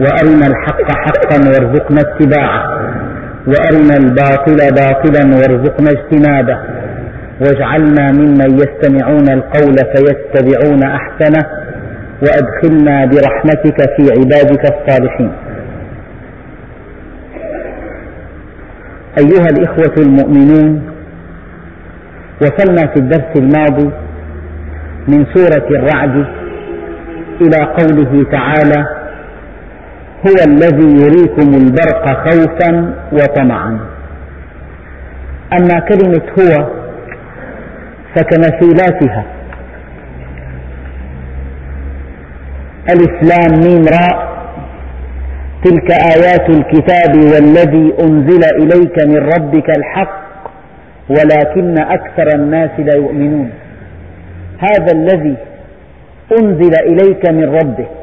وأرنا الحق حقا وارزقنا اتباعه وأرنا الباطل باطلا وارزقنا اجتنابه واجعلنا ممن يستمعون القول فيتبعون أحسنه وأدخلنا برحمتك في عبادك الصالحين. أيها الإخوة المؤمنون وصلنا في الدرس الماضي من سورة الرعد إلى قوله تعالى هو الذي يريكم البرق خوفا وطمعا. أما كلمة هو فكمثيلاتها. ألف لام ميم راء. تلك آيات الكتاب والذي أنزل إليك من ربك الحق ولكن أكثر الناس لا يؤمنون. هذا الذي أنزل إليك من ربك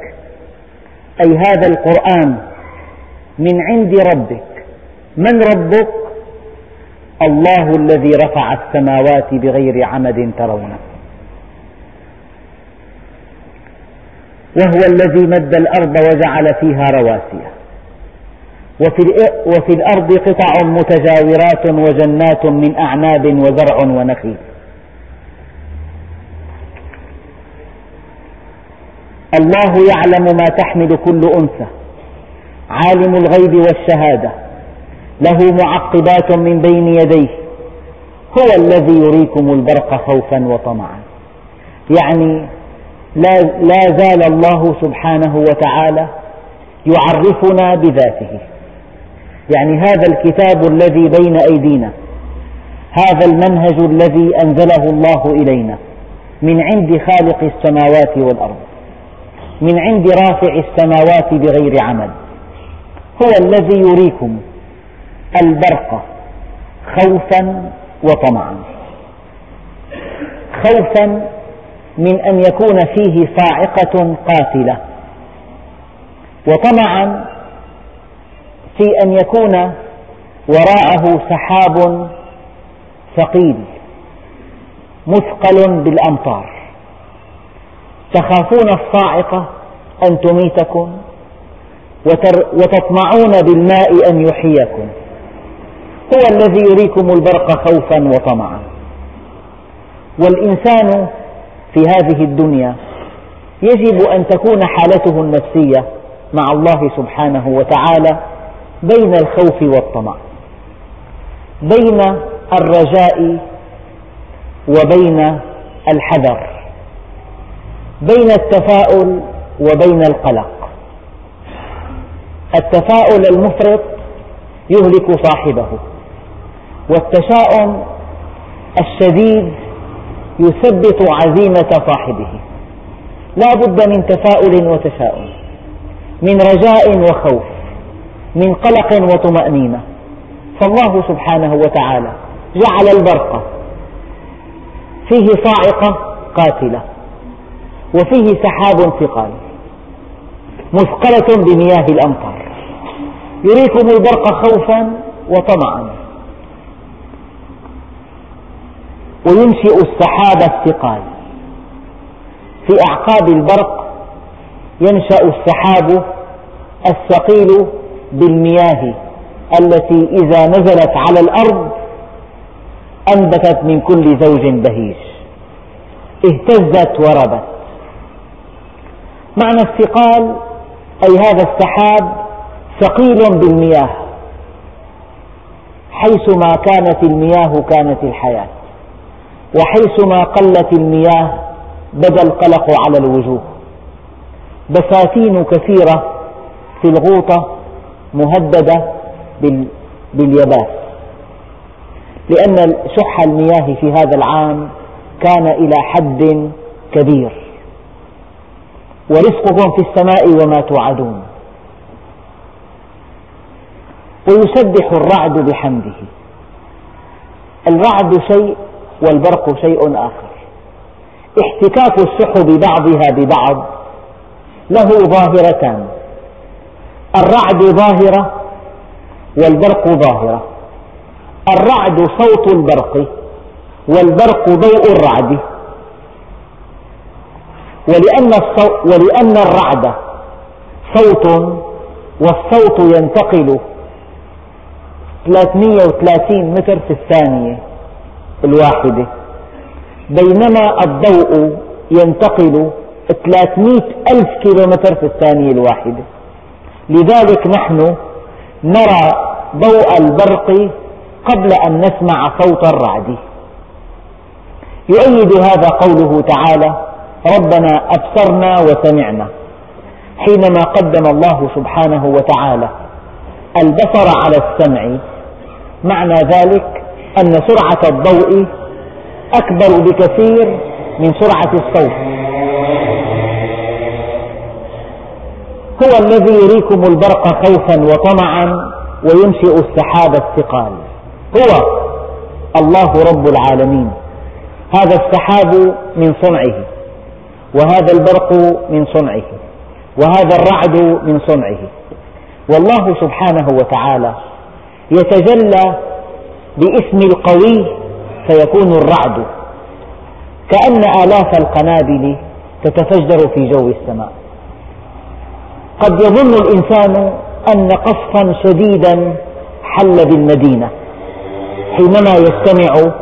أي هذا القرآن من عند ربك. من ربك؟ الله الذي رفع السماوات بغير عمد ترونه. وهو الذي مد الأرض وجعل فيها رواسي. وفي الأرض قطع متجاورات وجنات من أعناب وزرع ونخيل. الله يعلم ما تحمل كل أنثى. عالم الغيب والشهادة. له معقبات من بين يديه. هو الذي يريكم البرق خوفا وطمعا. يعني لا, لا زال الله سبحانه وتعالى يعرفنا بذاته. يعني هذا الكتاب الذي بين أيدينا. هذا المنهج الذي أنزله الله إلينا. من عند خالق السماوات والأرض. من عند رافع السماوات بغير عمد هو الذي يريكم البرق خوفا وطمعا. خوفا من أن يكون فيه صاعقة قاتلة. وطمعا في أن يكون وراءه سحاب ثقيل مثقل بالأمطار. تخافون الصاعقة أن تميتكم وتطمعون بالماء أن يحييكم. هو الذي يريكم البرق خوفا وطمعا. والإنسان في هذه الدنيا يجب أن تكون حالته النفسية مع الله سبحانه وتعالى بين الخوف والطمع بين الرجاء وبين الحذر. بين التفاؤل وبين القلق. التفاؤل المفرط يهلك صاحبه والتشاؤم الشديد يثبط عزيمة صاحبه. لا بد من تفاؤل وتشاؤم من رجاء وخوف من قلق وطمأنينة. فالله سبحانه وتعالى جعل البرق فيه صاعقة قاتلة. وفيه سحاب ثقال مثقلة بمياه الأمطار. يريكم البرق خوفا وطمعا. وينشئ السحاب الثقال. في أعقاب البرق ينشأ السحاب الثقيل بالمياه التي إذا نزلت على الأرض أنبتت من كل زوج بهيج. اهتزت وربت. معنى الثقال أي هذا السحاب ثقيل بالمياه حيثما كانت المياه كانت الحياة وحيثما قلت المياه بدا القلق على الوجوه. بساتين كثيرة في الغوطة مهددة باليباس لأن شح المياه في هذا العام كان إلى حد كبير. ورزقكم في السماء وما توعدون. ويسبح الرعد بحمده. الرعد شيء والبرق شيء آخر. احتكاك السحب بعضها ببعض له ظاهرتان. الرعد ظاهرة والبرق ظاهرة. الرعد صوت البرق والبرق ضوء الرعد. ولأن, ولأن الرعد صوت والصوت ينتقل 330 متر في الثانية الواحدة. بينما الضوء ينتقل 300 ألف كيلومتر في الثانية الواحدة. لذلك نحن نرى ضوء البرق قبل أن نسمع صوت الرعد. يؤيد هذا قوله تعالى ربنا أبصرنا وسمعنا. حينما قدم الله سبحانه وتعالى البصر على السمع معنى ذلك أن سرعة الضوء أكبر بكثير من سرعة الصوت. هو الذي يريكم البرق خوفا وطمعا وينشئ السحاب الثقال. هو الله رب العالمين. هذا السحاب من صنعه. وهذا البرق من صنعه وهذا الرعد من صنعه. والله سبحانه وتعالى يتجلى باسم القوي فيكون الرعد. كأن آلاف القنابل تتفجر في جو السماء. قد يظن الإنسان أن قصفا شديدا حل بالمدينة حينما يستمع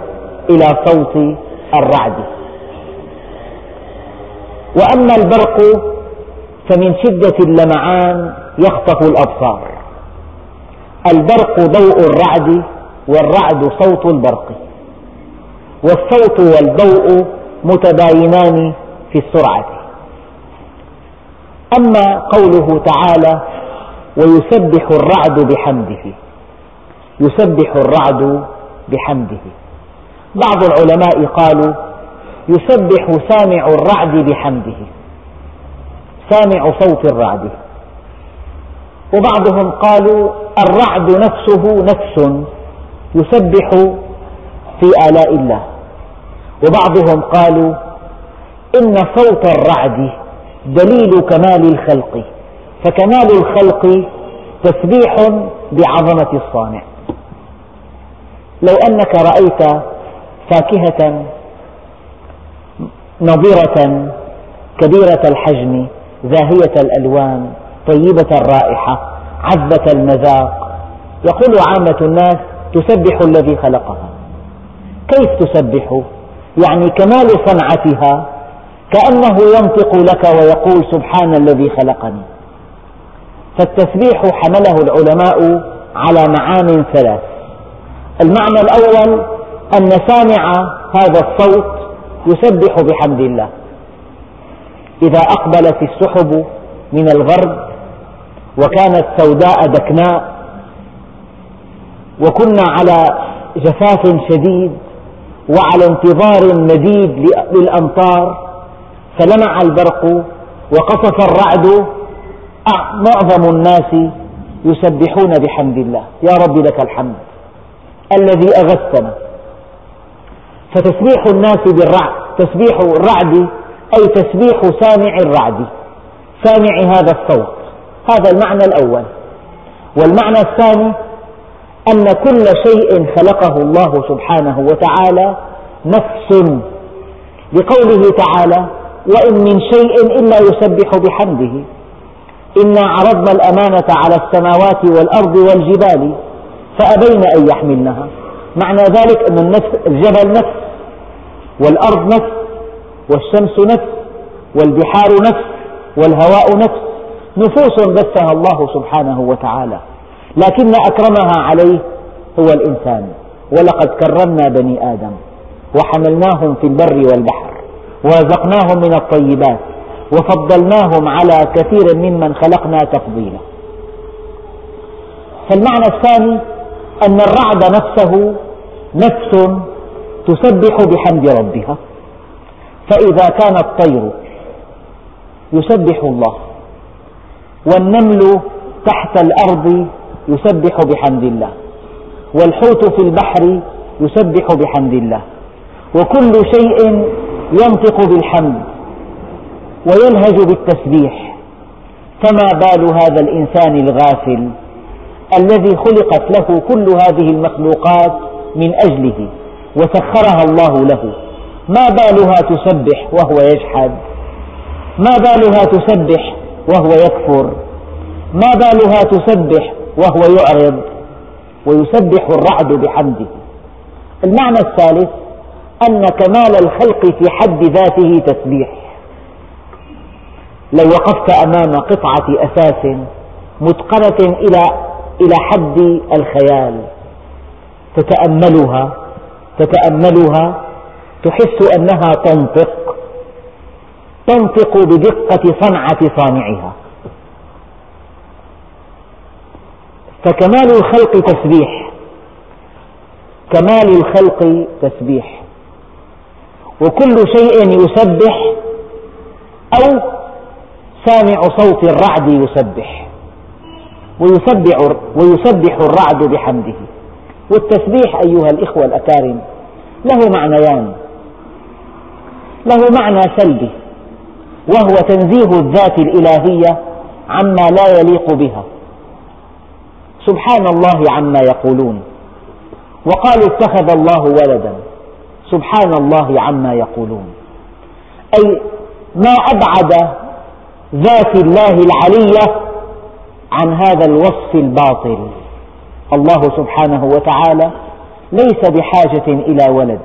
إلى صوت الرعد. وأما البرق فمن شدة اللمعان يخطف الأبصار. البرق ضوء الرعد والرعد صوت البرق. والصوت والضوء متباينان في السرعة. أما قوله تعالى ويسبح الرعد بحمده. يسبح الرعد بحمده. بعض العلماء قالوا يسبح سامع الرعد بحمده. سامع صوت الرعد. وبعضهم قالوا الرعد نفسه نفس يسبح في آلاء الله. وبعضهم قالوا إن صوت الرعد دليل كمال الخلق. فكمال الخلق تسبيح بعظمة الصانع. لو أنك رأيت فاكهة نضرة كبيرة الحجم زاهية الألوان طيبة الرائحة عذبة المذاق. يقول عامة الناس تسبح الذي خلقها. كيف تسبح؟ يعني كمال صنعتها كأنه ينطق لك ويقول سبحان الذي خلقني. فالتسبيح حمله العلماء على معان ثلاث. المعنى الأول أن سامع هذا الصوت يسبح بحمد الله. إذا أقبلت السحب من الغرب وكانت سوداء دكناء وكنا على جفاف شديد وعلى انتظار مديد للأمطار فلمع البرق وقصف الرعد معظم الناس يسبحون بحمد الله. يا رب لك الحمد. الذي أغثنا. فتسبيح الناس بالرعد تسبيح الرعد أي تسبيح سامع الرعد. سامع هذا الصوت. هذا المعنى الأول. والمعنى الثاني أن كل شيء خلقه الله سبحانه وتعالى نفس. لقوله تعالى وإن من شيء إلا يسبح بحمده. إنا عرضنا الأمانة على السماوات والأرض والجبال فأبين أن يحملنها. معنى ذلك أن الجبل نفس والأرض نفس والشمس نفس والبحار نفس والهواء نفس. نفوس بثها الله سبحانه وتعالى لكن أكرمها عليه هو الإنسان. ولقد كرمنا بني آدم وحملناهم في البر والبحر ورزقناهم من الطيبات وفضلناهم على كثير ممن خلقنا تفضيلا. فالمعنى الثاني أن الرعد نفسه نفس تسبح بحمد ربها. فإذا كان الطير يسبح الله والنمل تحت الأرض يسبح بحمد الله والحوت في البحر يسبح بحمد الله. وكل شيء ينطق بالحمد ويلهج بالتسبيح. فما بال هذا الإنسان الغافل الذي خلقت له كل هذه المخلوقات من أجله؟ وسخرها الله له. ما بالها تسبح وهو يجحد. ما بالها تسبح وهو يكفر. ما بالها تسبح وهو يعرض. ويسبح الرعد بحمده. المعنى الثالث أن كمال الخلق في حد ذاته تسبيح. لو وقفت أمام قطعة أثاث متقنة إلى إلى حد الخيال تتأملها تتأملها تحس أنها تنطق تنطق بدقة صنعة صانعها. فكمال الخلق تسبيح كمال الخلق تسبيح. وكل شيء يسبح أو سامع صوت الرعد يسبح ويسبح, ويسبح الرعد بحمده. والتسبيح أيها الإخوة الأكارم له معنيان. له معنى سلبي وهو تنزيه الذات الإلهية عما لا يليق بها. سبحان الله عما يقولون وقالوا اتخذ الله ولدا. سبحان الله عما يقولون. أي ما أبعد ذات الله العلية عن هذا الوصف الباطل. الله سبحانه وتعالى ليس بحاجة إلى ولد.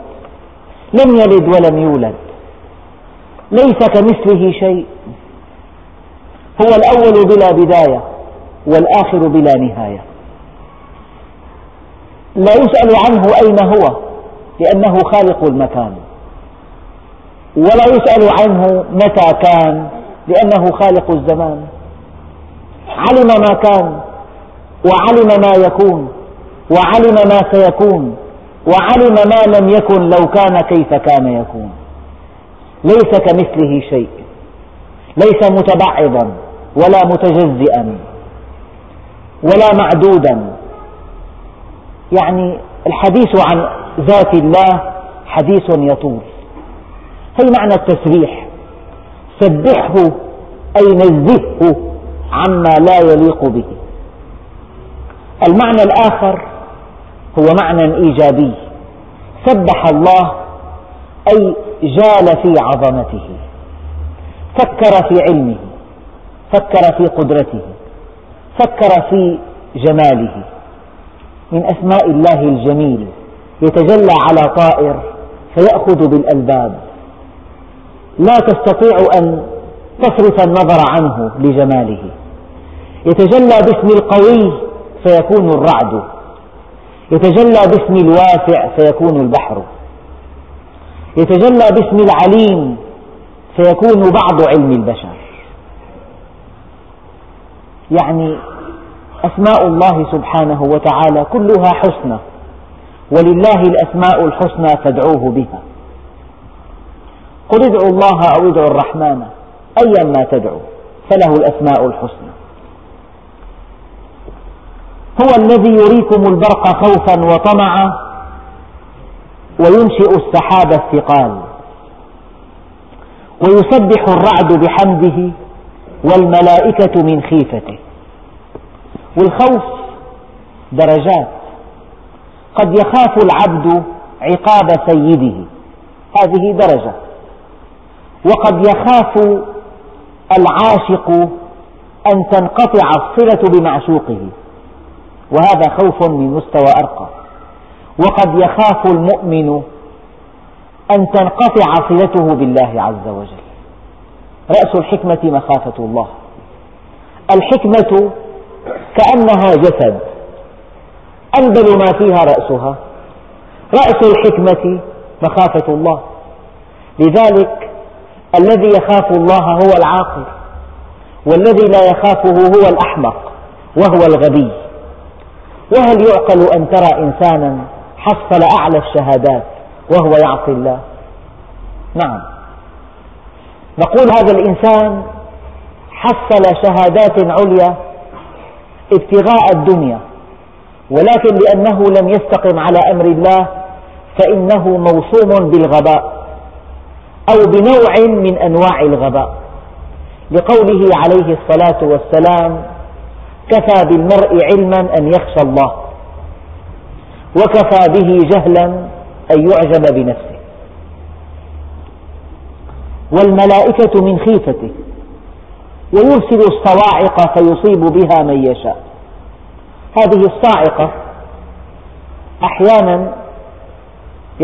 لم يلد ولم يولد. ليس كمثله شيء. هو الأول بلا بداية والآخر بلا نهاية. لا يسأل عنه أين هو لأنه خالق المكان. ولا يسأل عنه متى كان لأنه خالق الزمان. علم ما كان. وعلم ما يكون وعلم ما سيكون وعلم ما لم يكن لو كان كيف كان يكون. ليس كمثله شيء ليس متبعضا ولا متجزئا ولا معدودا. يعني الحديث عن ذات الله حديث يطول. هي معنى التسبيح؟ سبحه أي نزهه عما لا يليق به. المعنى الآخر هو معنى إيجابي. سبح الله أي جال في عظمته. فكر في علمه فكر في قدرته فكر في جماله. من أسماء الله الجميل يتجلى على طائر فيأخذ بالألباب. لا تستطيع أن تصرف النظر عنه لجماله. يتجلى باسم القوي فيكون الرعد. يتجلى باسم الواسع فيكون البحر. يتجلى باسم العليم فيكون بعض علم البشر. يعني أسماء الله سبحانه وتعالى كلها حسنى ولله الأسماء الحسنى فادعوه بها. قل ادعوا الله أو ادعوا الرحمن أيا ما تدعو فله الأسماء الحسنى. هو الذي يريكم البرق خوفا وطمعا وينشئ السحاب الثقال. ويسبح الرعد بحمده والملائكة من خيفته. والخوف درجات. قد يخاف العبد عقاب سيده. هذه درجة. وقد يخاف العاشق أن تنقطع الصلة بمعشوقه. وهذا خوف من مستوى أرقى. وقد يخاف المؤمن أن تنقطع صلته بالله عز وجل. رأس الحكمة مخافة الله. الحكمة كأنها جسد. أنبل ما فيها رأسها. رأس الحكمة مخافة الله. لذلك الذي يخاف الله هو العاقل. والذي لا يخافه هو الأحمق. وهو الغبي. وهل يعقل أن ترى إنسانا حصل أعلى الشهادات وهو يعصي الله؟ نعم. نقول هذا الإنسان حصل شهادات عليا ابتغاء الدنيا ولكن لأنه لم يستقم على أمر الله فإنه موسوم بالغباء أو بنوع من أنواع الغباء لقوله عليه الصلاة والسلام كفى بالمرء علما أن يخشى الله وكفى به جهلا أن يعجب بنفسه والملائكة من خيفته ويرسل الصواعق فيصيب بها من يشاء هذه الصاعقة أحيانا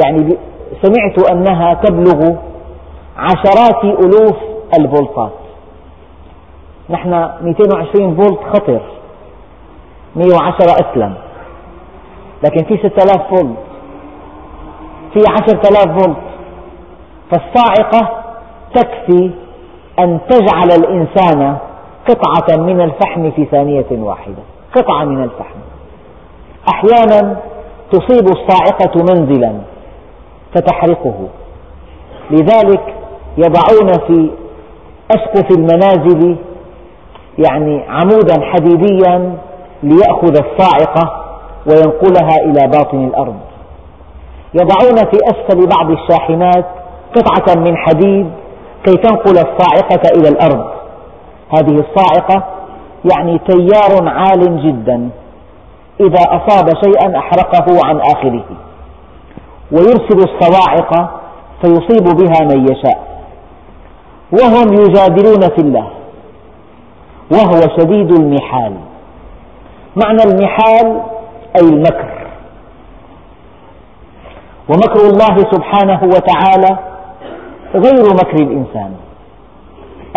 يعني سمعت أنها تبلغ عشرات ألوف الفولتات. نحن 220 فولت خطر. 110 أسلم. لكن في 6000 فولت. في 10000 فولت. فالصاعقة تكفي أن تجعل الإنسان قطعة من الفحم في ثانية واحدة. قطعة من الفحم. أحيانا تصيب الصاعقة منزلا فتحرقه. لذلك يضعون في أسقف المنازل يعني عمودا حديديا ليأخذ الصاعقة وينقلها إلى باطن الأرض. يضعون في أسفل بعض الشاحنات قطعة من حديد كي تنقل الصاعقة إلى الأرض. هذه الصاعقة يعني تيار عال جدا. إذا أصاب شيئا أحرقه عن آخره. ويرسل الصواعق فيصيب بها من يشاء. وهم يجادلون في الله. وهو شديد المحال. معنى المحال أي المكر. ومكر الله سبحانه وتعالى غير مكر الإنسان.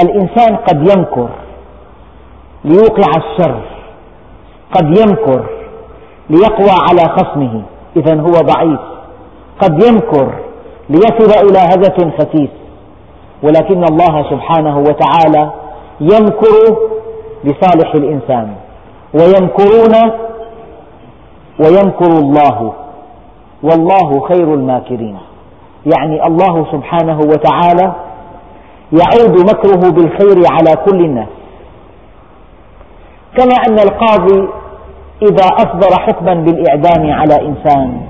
الإنسان قد يمكر ليوقع الشر قد يمكر ليقوى على خصمه إذا هو ضعيف. قد يمكر ليصل إلى هدف خسيس. ولكن الله سبحانه وتعالى يمكر لصالح الإنسان. ويمكرون ويمكر الله. والله خير الماكرين. يعني الله سبحانه وتعالى يعود مكره بالخير على كل الناس. كما أن القاضي إذا أصدر حكما بالإعدام على إنسان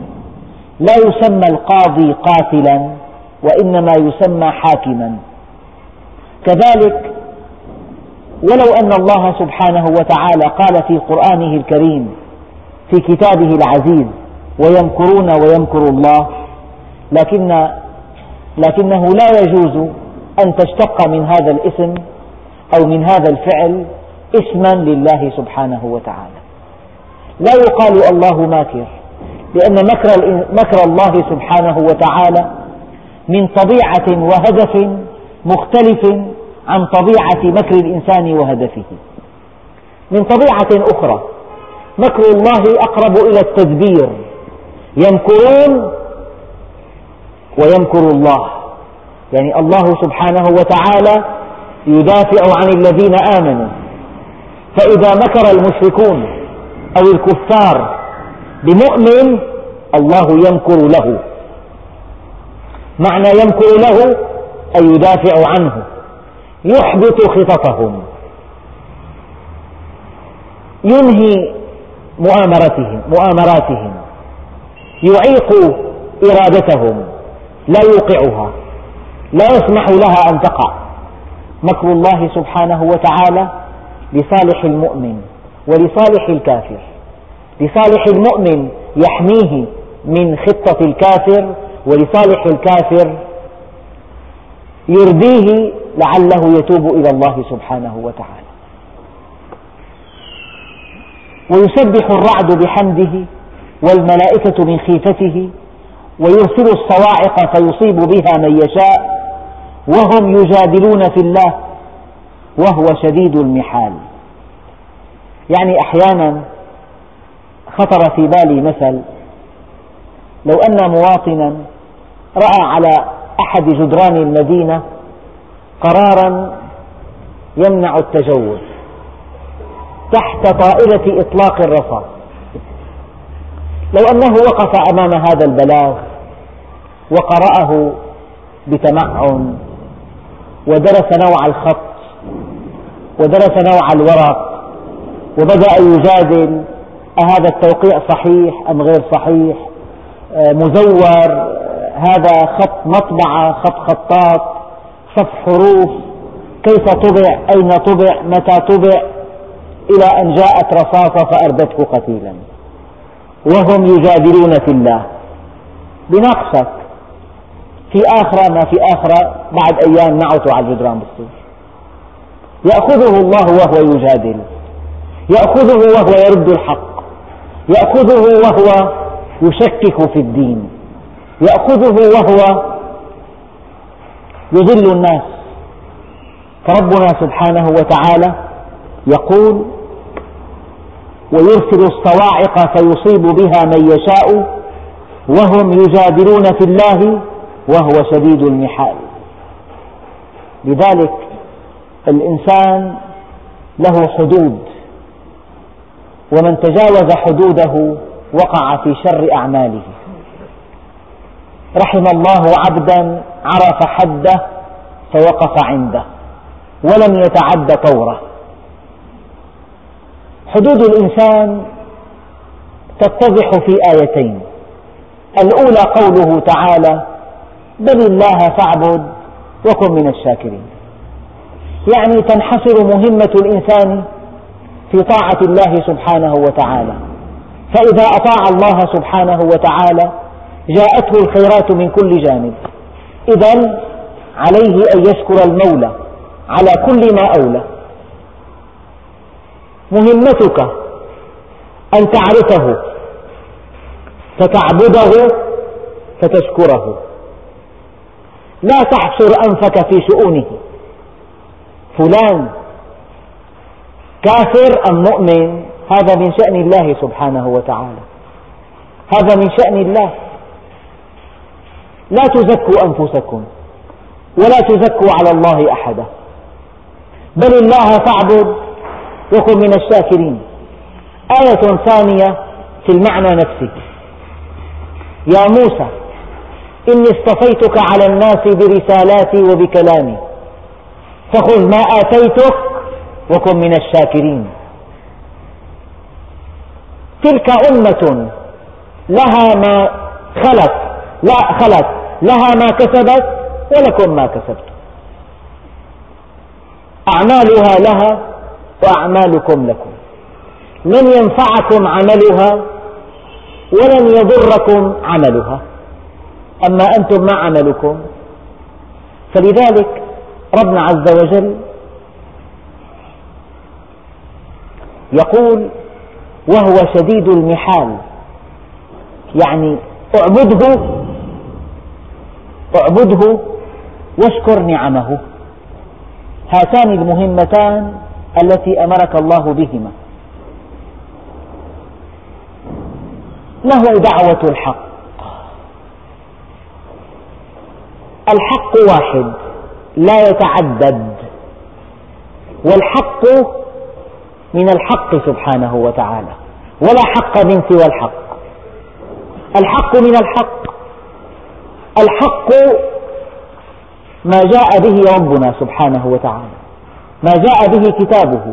لا يسمى القاضي قاتلا وإنما يسمى حاكما. كذلك ولو أن الله سبحانه وتعالى قال في قرآنه الكريم في كتابه العزيز ويمكرون ويمكر الله لكن لكنه لا يجوز أن تشتق من هذا الاسم أو من هذا الفعل اسما لله سبحانه وتعالى. لا يقال الله ماكر لأن مكر, مكر الله سبحانه وتعالى من طبيعة وهدف مختلف عن طبيعة مكر الإنسان وهدفه. من طبيعة أخرى مكر الله أقرب إلى التدبير. يمكرون ويمكر الله. يعني الله سبحانه وتعالى يدافع عن الذين آمنوا. فإذا مكر المشركون أو الكفار بمؤمن الله يمكر له. معنى يمكر له أي يدافع عنه. يحبط خططهم. ينهي مؤامرتهم مؤامراتهم. يعيق إرادتهم. لا يوقعها. لا يسمح لها أن تقع. مكر الله سبحانه وتعالى لصالح المؤمن ولصالح الكافر. لصالح المؤمن يحميه من خطة الكافر ولصالح الكافر يرديه لعله يتوب إلى الله سبحانه وتعالى. ويسبح الرعد بحمده والملائكة من خيفته ويرسل الصواعق فيصيب بها من يشاء وهم يجادلون في الله وهو شديد المحال. يعني أحيانا خطر في بالي مثل لو أن مواطنا رأى على أحد جدران المدينة قرارا يمنع التجوز تحت طائلة إطلاق الرصاص لو أنه وقف أمام هذا البلاغ وقرأه بتمعن ودرس نوع الخط ودرس نوع الورق وبدأ يجادل أهذا التوقيع صحيح أم غير صحيح؟ آه، مزور هذا خط مطبعة خط خطاط صف حروف كيف طبع أين طبع متى طبع إلى أن جاءت رصاصة فأردته قتيلا. وهم يجادلون في الله. بناقشك. في آخرة ما في آخرة بعد أيام نعتوا على الجدران بالسور يأخذه الله وهو يجادل. يأخذه وهو يرد الحق. يأخذه وهو يشكك في الدين. يأخذه وهو يضل الناس. فربنا سبحانه وتعالى يقول ويرسل الصواعق فيصيب بها من يشاء وهم يجادلون في الله وهو شديد المحال. لذلك الإنسان له حدود ومن تجاوز حدوده وقع في شر أعماله. رحم الله عبدا عرف حده فوقف عنده ولم يتعد طوره حدود الإنسان تتضح في آيتين. الأولى قوله تعالى بل الله فاعبد وكن من الشاكرين. يعني تنحصر مهمة الإنسان في طاعة الله سبحانه وتعالى. فإذا أطاع الله سبحانه وتعالى جاءته الخيرات من كل جانب. إذا عليه أن يشكر المولى على كل ما أولى. مهمتك أن تعرفه فتعبده فتشكره. لا تحشر أنفك في شؤونه. فلان كافر أم مؤمن؟ هذا من شأن الله سبحانه وتعالى. هذا من شأن الله. لا تزكوا أنفسكم ولا تزكوا على الله أحدا. بل الله فاعبد وكن من الشاكرين. آية ثانية في المعنى نفسه يا موسى إني اصطفيتك على الناس برسالاتي وبكلامي. فخذ ما آتيتك وكن من الشاكرين. تلك أمة لها ما خلت لا خلت لها ما كسبت ولكم ما كسبتم. أعمالها لها وأعمالكم لكم. لن ينفعكم عملها ولن يضركم عملها. أما أنتم ما عملكم؟ فلذلك ربنا عز وجل يقول وهو شديد المحال. يعني اعبده اعبده واشكر نعمه. هاتان المهمتان التي أمرك الله بهما. له دعوة الحق. الحق واحد لا يتعدد. والحق من الحق سبحانه وتعالى ولا حق من سوى الحق. الحق من الحق الحق ما جاء به ربنا سبحانه وتعالى ما جاء به كتابه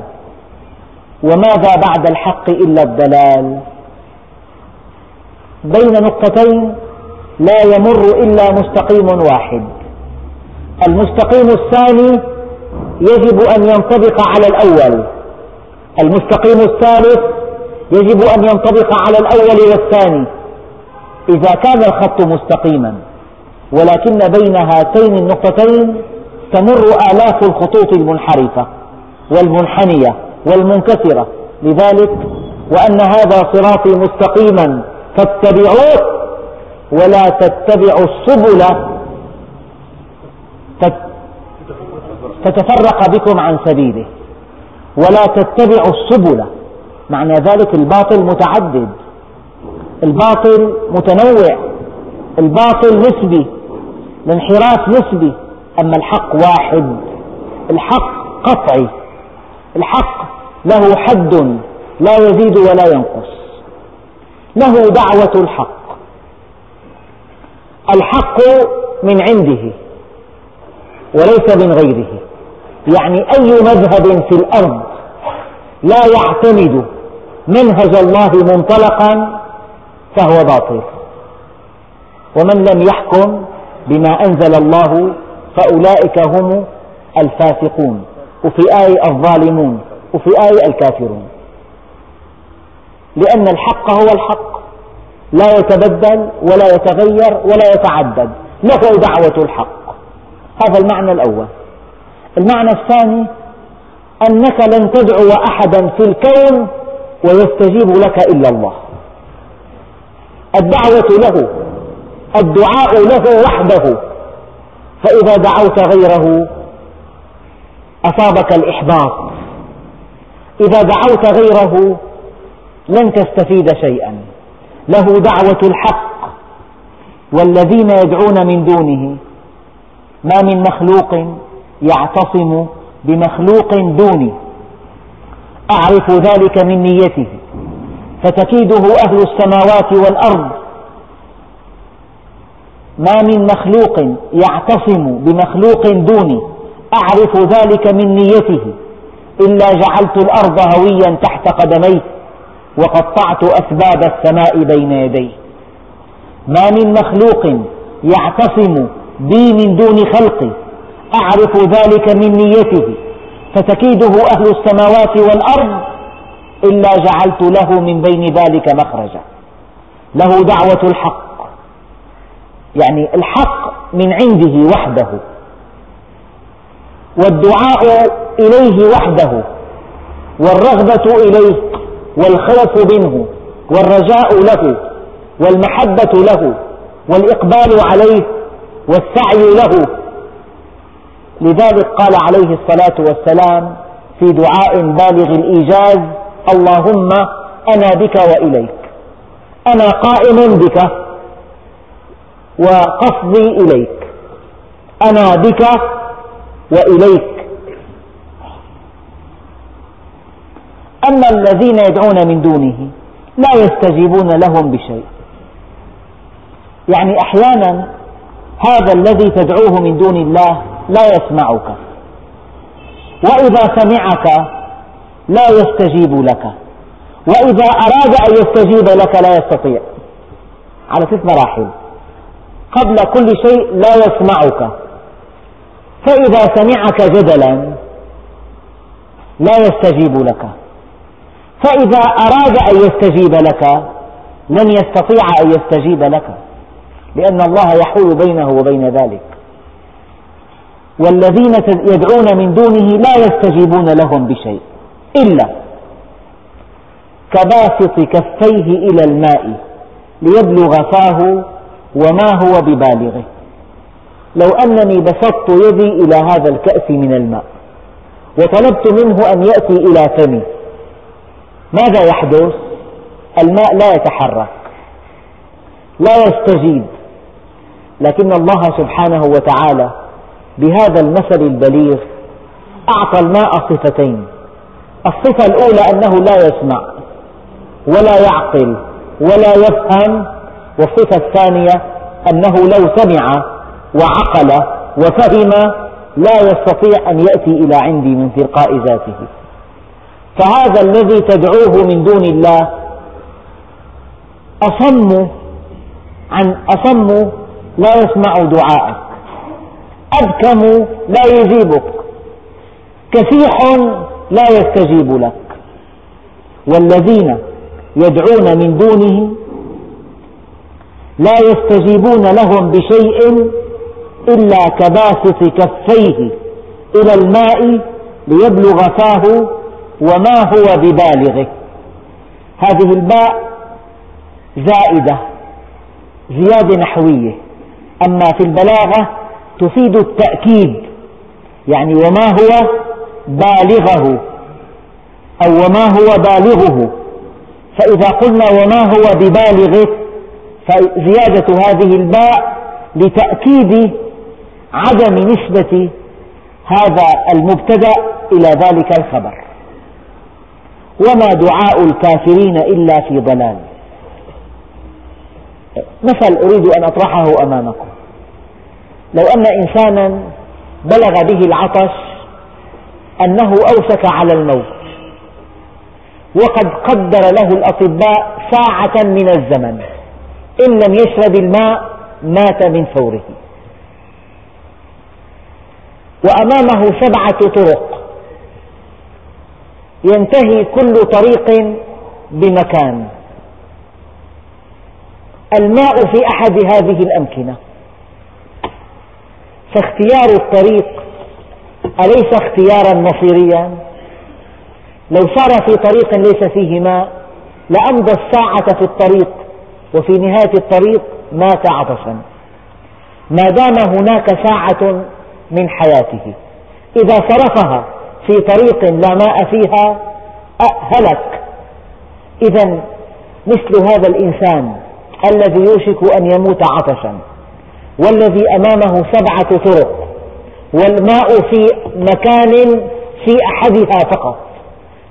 وماذا بعد الحق إلا الضلال بين نقطتين لا يمر إلا مستقيم واحد. المستقيم الثاني يجب أن ينطبق على الأول. المستقيم الثالث يجب أن ينطبق على الأول والثاني. إذا كان الخط مستقيما. ولكن بين هاتين النقطتين تمر آلاف الخطوط المنحرفة والمنحنية والمنكسرة. لذلك وأن هذا صراطي مستقيما فاتبعوه ولا تتبعوا السبل تتفرق بكم عن سبيله. ولا تتبعوا السبل معنى ذلك الباطل متعدد الباطل متنوع الباطل نسبي. الانحراف نسبي أما الحق واحد. الحق قطعي. الحق له حد لا يزيد ولا ينقص. له دعوة الحق. الحق من عنده وليس من غيره. يعني أي مذهب في الأرض لا يعتمد منهج الله منطلقا فهو باطل. ومن لم يحكم بما أنزل الله فأولئك هم الفاسقون. وفي آية الظالمون وفي آية الكافرون. لأن الحق هو الحق. لا يتبدل ولا يتغير ولا يتعدد. له دعوة الحق. هذا المعنى الأول. المعنى الثاني أنك لن تدعو أحدا في الكون ويستجيب لك إلا الله. الدعوة له. الدعاء له وحده. فإذا دعوت غيره أصابك الإحباط. إذا دعوت غيره لن تستفيد شيئا. له دعوة الحق والذين يدعون من دونه. ما من مخلوق يعتصم بمخلوق دوني أعرف ذلك من نيته. فتكيده أهل السماوات والأرض. ما من مخلوق يعتصم بمخلوق دوني. أعرف ذلك من نيته. إلا جعلت الأرض هويا تحت قدميه وقطعت أسباب السماء بين يديه. ما من مخلوق يعتصم بي من دون خلقي. أعرف ذلك من نيته. فتكيده أهل السماوات والأرض. إلا جعلت له من بين ذلك مخرجا. له دعوة الحق. يعني الحق من عنده وحده. والدعاء إليه وحده. والرغبة إليه. والخوف منه. والرجاء له. والمحبة له. والإقبال عليه. والسعي له. لذلك قال عليه الصلاة والسلام في دعاء بالغ الإيجاز اللهم أنا بك وإليك. أنا قائم بك. وقصدي إليك. أنا بك وإليك. أما الذين يدعون من دونه لا يستجيبون لهم بشيء. يعني أحيانا هذا الذي تدعوه من دون الله لا يسمعك. وإذا سمعك لا يستجيب لك. وإذا أراد أن يستجيب لك لا يستطيع. على ثلاث مراحل. قبل كل شيء لا يسمعك. فإذا سمعك جدلا لا يستجيب لك. فإذا أراد أن يستجيب لك لن يستطيع أن يستجيب لك لأن الله يحول بينه وبين ذلك. والذين يدعون من دونه لا يستجيبون لهم بشيء إلا كباسط كفيه إلى الماء ليبلغ فاه وما هو ببالغه. لو أنني بسطت يدي إلى هذا الكأس من الماء وطلبت منه أن يأتي إلى فمي ماذا يحدث؟ الماء لا يتحرك لا يستجيب. لكن الله سبحانه وتعالى بهذا المثل البليغ أعطى الماء صفتين. الصفة الأولى أنه لا يسمع ولا يعقل ولا يفهم والصفة الثانية أنه لو سمع وعقل وفهم لا يستطيع أن يأتي إلى عندي من تلقاء ذاته. فهذا الذي تدعوه من دون الله أصم عن أصم لا يسمع دعاءك. أبكم لا يجيبك. كفيح لا يستجيب لك. والذين يدعون من دونه لا يستجيبون لهم بشيء إلا كباسط كفيه إلى الماء ليبلغ فاه وما هو ببالغه. هذه الباء زائدة زيادة نحوية. أما في البلاغة تفيد التأكيد يعني وما هو بالغه أو وما هو بالغه. فإذا قلنا وما هو ببالغه فزيادة هذه الباء لتأكيد عدم نسبة هذا المبتدأ إلى ذلك الخبر. وما دعاء الكافرين إلا في ضلال. مثل أريد أن أطرحه أمامكم. لو أن إنسانا بلغ به العطش أنه أوشك على الموت وقد قدر له الأطباء ساعة من الزمن. إن لم يشرب الماء مات من فوره. وأمامه سبعة طرق. ينتهي كل طريق بمكان. الماء في أحد هذه الأمكنة. فاختيار الطريق أليس اختيارا مصيريا؟ لو سار في طريق ليس فيه ماء لأمضى الساعة في الطريق. وفي نهاية الطريق مات عطشا. ما دام هناك ساعة من حياته إذا صرفها في طريق لا ماء فيها هلك إذا مثل هذا الإنسان الذي يوشك أن يموت عطشا والذي أمامه سبعة طرق والماء في مكان في أحدها فقط.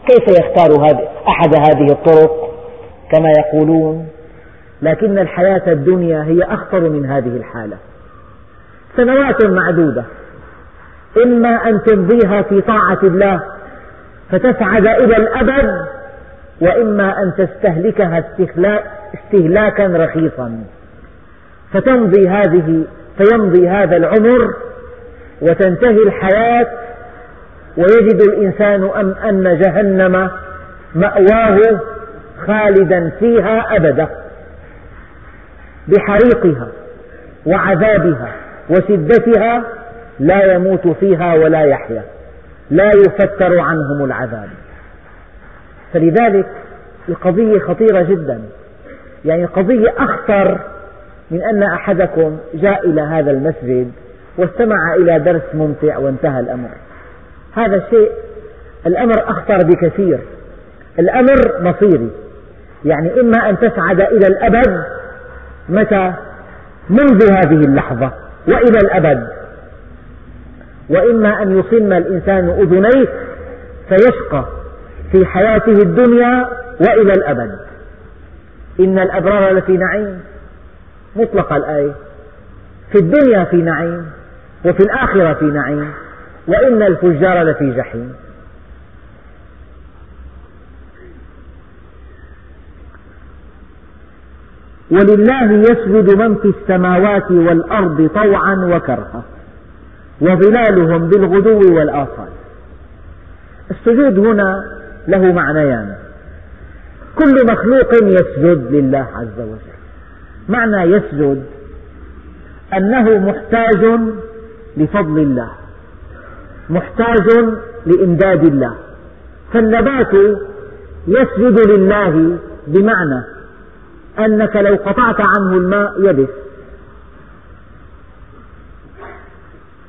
كيف يختار أحد هذه الطرق؟ كما يقولون لكن الحياة الدنيا هي أخطر من هذه الحالة. سنوات معدودة. إما أن تمضيها في طاعة الله فتسعد إلى الأبد وإما أن تستهلكها استهلاكا رخيصا. فتمضي هذه فيمضي هذا العمر وتنتهي الحياة ويجد الإنسان أم أن جهنم مأواه خالدا فيها أبدا. بحريقها وعذابها وشدتها لا يموت فيها ولا يحيا لا يفتر عنهم العذاب. فلذلك القضية خطيرة جدا. يعني قضية أخطر من أن أحدكم جاء إلى هذا المسجد واستمع إلى درس ممتع وانتهى الأمر. هذا الشيء الأمر أخطر بكثير. الأمر مصيري. يعني إما أن تسعد إلى الأبد متى؟ منذ هذه اللحظة وإلى الأبد. وإما أن يصم الإنسان أذنيه فيشقى في حياته الدنيا وإلى الأبد. إن الأبرار لفي نعيم. مطلق الآية. في الدنيا في نعيم وفي الآخرة في نعيم وإن الفجار لفي جحيم. ولله يسجد من في السماوات والأرض طوعا وكرها وظلالهم بالغدو والآصال. السجود هنا له معنيان. كل مخلوق يسجد لله عز وجل. معنى يسجد أنه محتاج لفضل الله محتاج لإمداد الله. فالنبات يسجد لله بمعنى أنك لو قطعت عنه الماء يبس.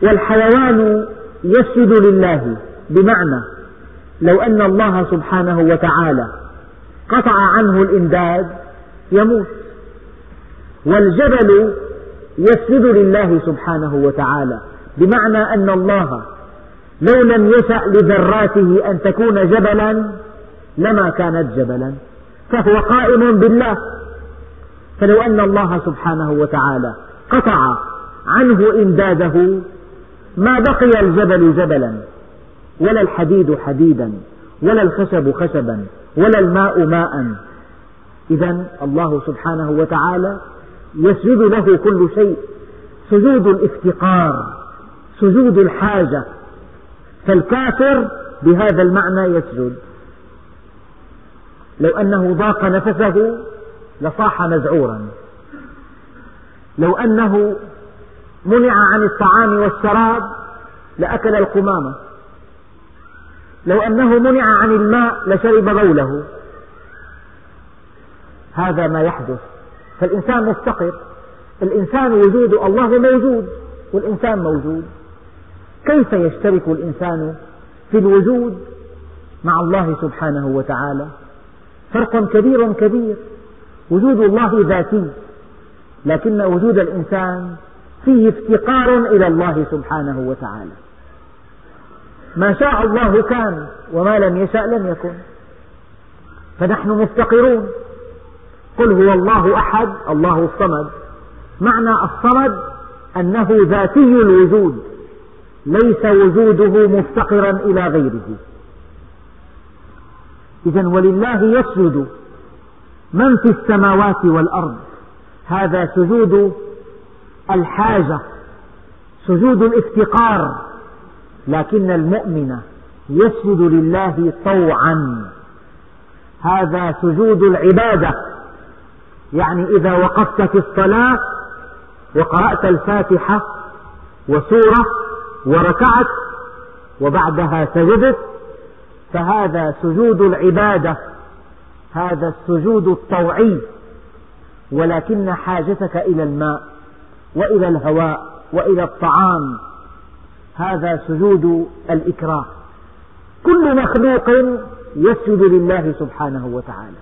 والحيوان يسجد لله بمعنى لو أن الله سبحانه وتعالى قطع عنه الإمداد يموت. والجبل يسجد لله سبحانه وتعالى بمعنى أن الله لو لم يشأ لذراته أن تكون جبلا لما كانت جبلا فهو قائم بالله. فلو أن الله سبحانه وتعالى قطع عنه إمداده ما بقي الجبل جبلا ولا الحديد حديدا ولا الخشب خشبا ولا الماء ماء. إذا الله سبحانه وتعالى يسجد له كل شيء سجود الافتقار سجود الحاجة. فالكافر بهذا المعنى يسجد. لو أنه ضاق نفسه لصاح مذعورا لو أنه منع عن الطعام والشراب لأكل القمامة. لو أنه منع عن الماء لشرب بوله هذا ما يحدث. فالإنسان مفتقر. الإنسان وجود الله موجود والإنسان موجود. كيف يشترك الإنسان في الوجود مع الله سبحانه وتعالى؟ فرق كبير كبير. وجود الله ذاتي لكن وجود الإنسان فيه افتقار إلى الله سبحانه وتعالى. ما شاء الله كان وما لم يشأ لم يكن. فنحن مفتقرون. قل هو الله أحد الله الصمد. معنى الصمد أنه ذاتي الوجود ليس وجوده مفتقرا إلى غيره. إذا ولله يسجد من في السماوات والأرض؟ هذا سجود الحاجة سجود الافتقار لكن المؤمن يسجد لله طوعا. هذا سجود العبادة. يعني إذا وقفت في الصلاة وقرأت الفاتحة وسورة وركعت وبعدها سجدت فهذا سجود العبادة. هذا السجود الطوعي ولكن حاجتك إلى الماء وإلى الهواء وإلى الطعام. هذا سجود الإكراه. كل مخلوق يسجد لله سبحانه وتعالى.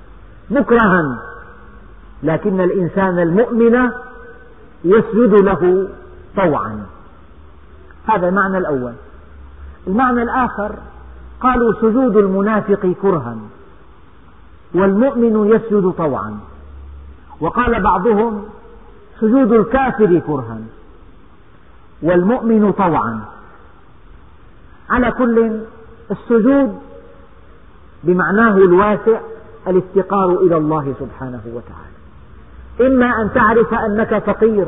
مكرها. لكن الإنسان المؤمن يسجد له طوعا. هذا المعنى الأول. المعنى الآخر قالوا سجود المنافق كرها. والمؤمن يسجد طوعا. وقال بعضهم سجود الكافر كرها. والمؤمن طوعا. على كل السجود بمعناه الواسع الافتقار إلى الله سبحانه وتعالى. إما أن تعرف أنك فقير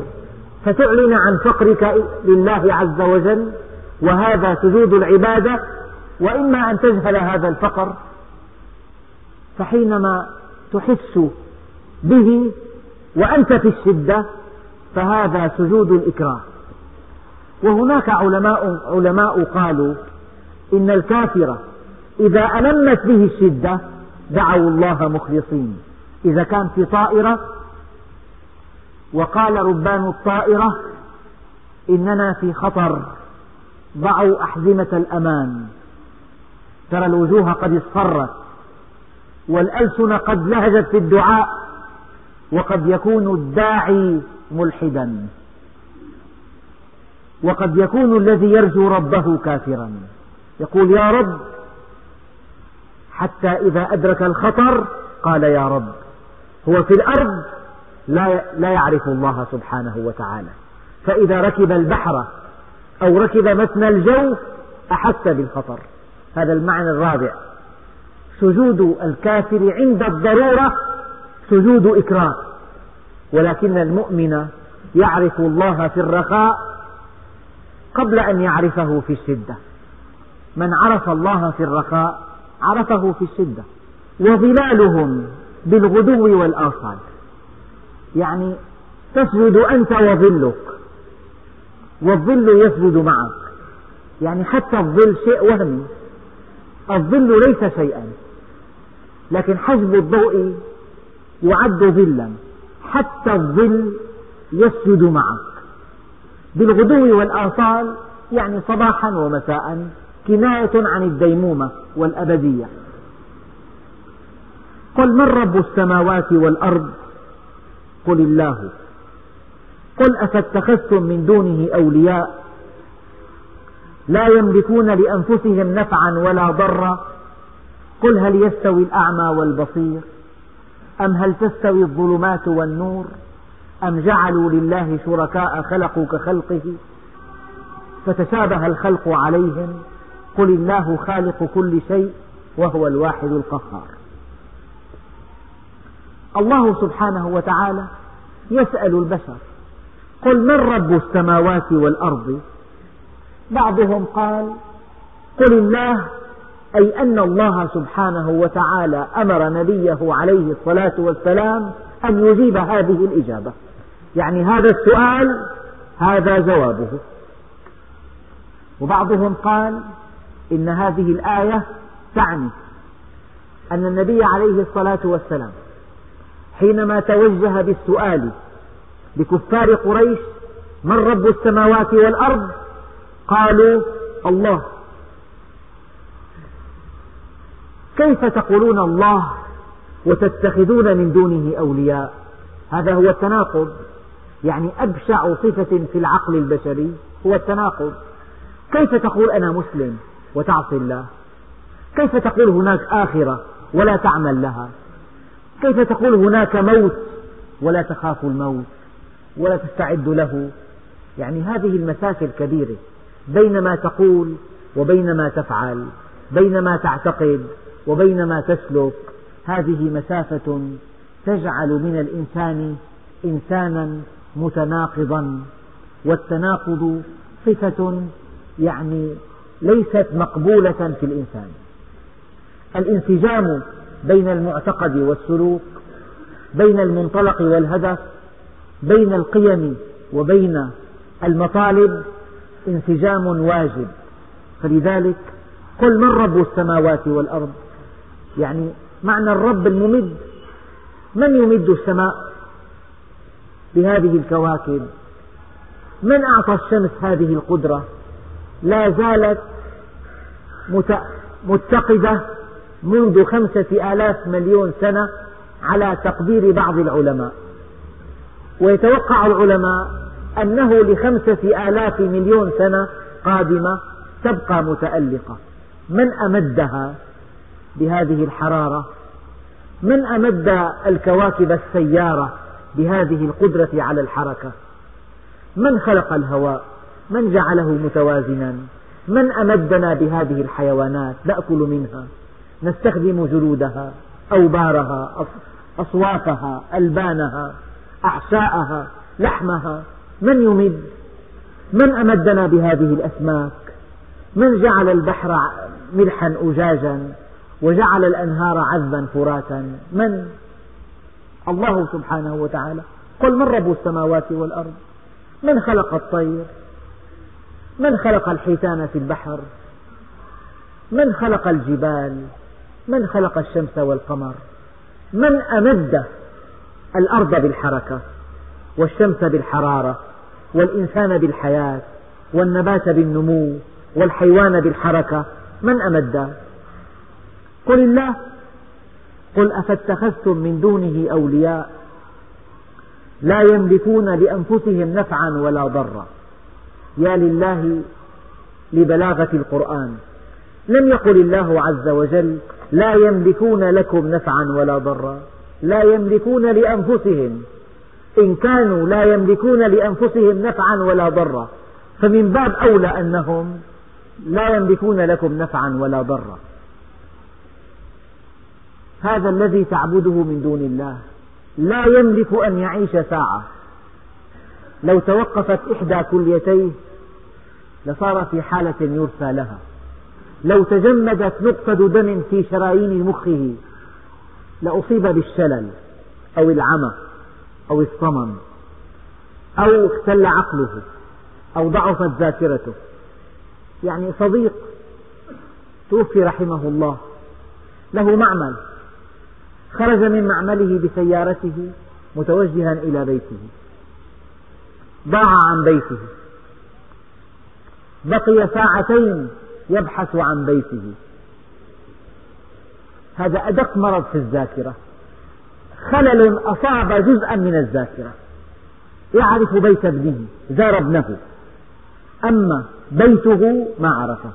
فتعلن عن فقرك لله عز وجل وهذا سجود العبادة. وإما أن تجهل هذا الفقر فحينما تحس به وأنت في الشدة فهذا سجود الإكراه. وهناك علماء, علماء قالوا إن الكافر إذا ألمت به الشدة دعوا الله مخلصين. إذا كان في طائرة وقال ربان الطائرة إننا في خطر ضعوا أحزمة الأمان. ترى الوجوه قد اصفرت. والألسن قد لهجت في الدعاء وقد يكون الداعي ملحدا وقد يكون الذي يرجو ربه كافرا. يقول يا رب حتى إذا أدرك الخطر قال يا رب. هو في الأرض لا يعرف الله سبحانه وتعالى. فإذا ركب البحر أو ركب متن الجو أحس بالخطر. هذا المعنى الرابع. سجود الكافر عند الضرورة سجود إكراه ولكن المؤمن يعرف الله في الرخاء قبل أن يعرفه في الشدة. من عرف الله في الرخاء عرفه في الشدة. وظلالهم بالغدو والآصال. يعني تسجد أنت وظلك والظل يسجد معك. يعني حتى الظل شيء وهمي الظل ليس شيئا. لكن حجب الضوء يعد ظلا. حتى الظل يسجد معك. بالغدو والآصال يعني صباحا ومساء كناية عن الديمومة والأبدية. قل من رب السماوات والأرض؟ قل الله. قل أفاتخذتم من دونه أولياء؟ لا يملكون لأنفسهم نفعا ولا ضرا. قل هل يستوي الأعمى والبصير؟ أم هل تستوي الظلمات والنور؟ أم جعلوا لله شركاء خلقوا كخلقه؟ فتشابه الخلق عليهم قل الله خالق كل شيء وهو الواحد القهار. الله سبحانه وتعالى يسأل البشر قل من رب السماوات والأرض؟ بعضهم قال قل الله أي أن الله سبحانه وتعالى أمر نبيه عليه الصلاة والسلام أن يجيب هذه الإجابة. يعني هذا السؤال هذا جوابه. وبعضهم قال إن هذه الآية تعني أن النبي عليه الصلاة والسلام حينما توجه بالسؤال لكفار قريش من رب السماوات والأرض؟ قالوا الله. كيف تقولون الله وتتخذون من دونه أولياء؟ هذا هو التناقض. يعني أبشع صفة في العقل البشري هو التناقض. كيف تقول أنا مسلم وتعصي الله؟ كيف تقول هناك آخرة ولا تعمل لها؟ كيف تقول هناك موت ولا تخاف الموت ولا تستعد له؟ يعني هذه المسافة الكبيرة بين ما تقول وبين ما تفعل بين ما تعتقد وبينما تسلك هذه مسافة تجعل من الإنسان إنسانا متناقضا. والتناقض صفة يعني ليست مقبولة في الإنسان. الانسجام بين المعتقد والسلوك بين المنطلق والهدف بين القيم وبين المطالب انسجام واجب. فلذلك قل من رب السماوات والأرض؟ يعني معنى الرب الممد. من يمد السماء؟ بهذه الكواكب. من أعطى الشمس هذه القدرة؟ لا زالت متقدة منذ خمسة آلاف مليون سنة على تقدير بعض العلماء. ويتوقع العلماء أنه لخمسة آلاف مليون سنة قادمة تبقى متألقة. من أمدها؟ بهذه الحرارة؟ من أمد الكواكب السيارة بهذه القدرة على الحركة؟ من خلق الهواء؟ من جعله متوازنا؟ من أمدنا بهذه الحيوانات؟ نأكل منها نستخدم جلودها أوبارها أصوافها ألبانها أعشاءها لحمها. من يمد؟ من أمدنا بهذه الأسماك؟ من جعل البحر ملحا أجاجا؟ وجعل الأنهار عذبا فراتا من؟ الله سبحانه وتعالى. قل من رب السماوات والأرض؟ من خلق الطير؟ من خلق الحيتان في البحر؟ من خلق الجبال؟ من خلق الشمس والقمر؟ من أمد الأرض بالحركة والشمس بالحرارة والإنسان بالحياة والنبات بالنمو والحيوان بالحركة؟ من أمد؟ قل الله. قل أفاتخذتم من دونه أولياء لا يملكون لأنفسهم نفعا ولا ضرا. يا لله لبلاغة القرآن. لم يقل الله عز وجل لا يملكون لكم نفعا ولا ضرا. لا يملكون لأنفسهم. إن كانوا لا يملكون لأنفسهم نفعا ولا ضرا. فمن باب أولى أنهم لا يملكون لكم نفعا ولا ضرا. هذا الذي تعبده من دون الله. لا يملك أن يعيش ساعة. لو توقفت إحدى كليتيه لصار في حالة يرثى لها. لو تجمدت نقطة دم في شرايين مخه لأصيب بالشلل أو العمى أو الصمم أو اختل عقله أو ضعفت ذاكرته. يعني صديق توفي رحمه الله. له معمل. خرج من معمله بسيارته متوجها إلى بيته. ضاع عن بيته. بقي ساعتين يبحث عن بيته. هذا أدق مرض في الذاكرة. خلل أصاب جزءا من الذاكرة. يعرف بيت ابنه زار ابنه. أما بيته ما عرفه.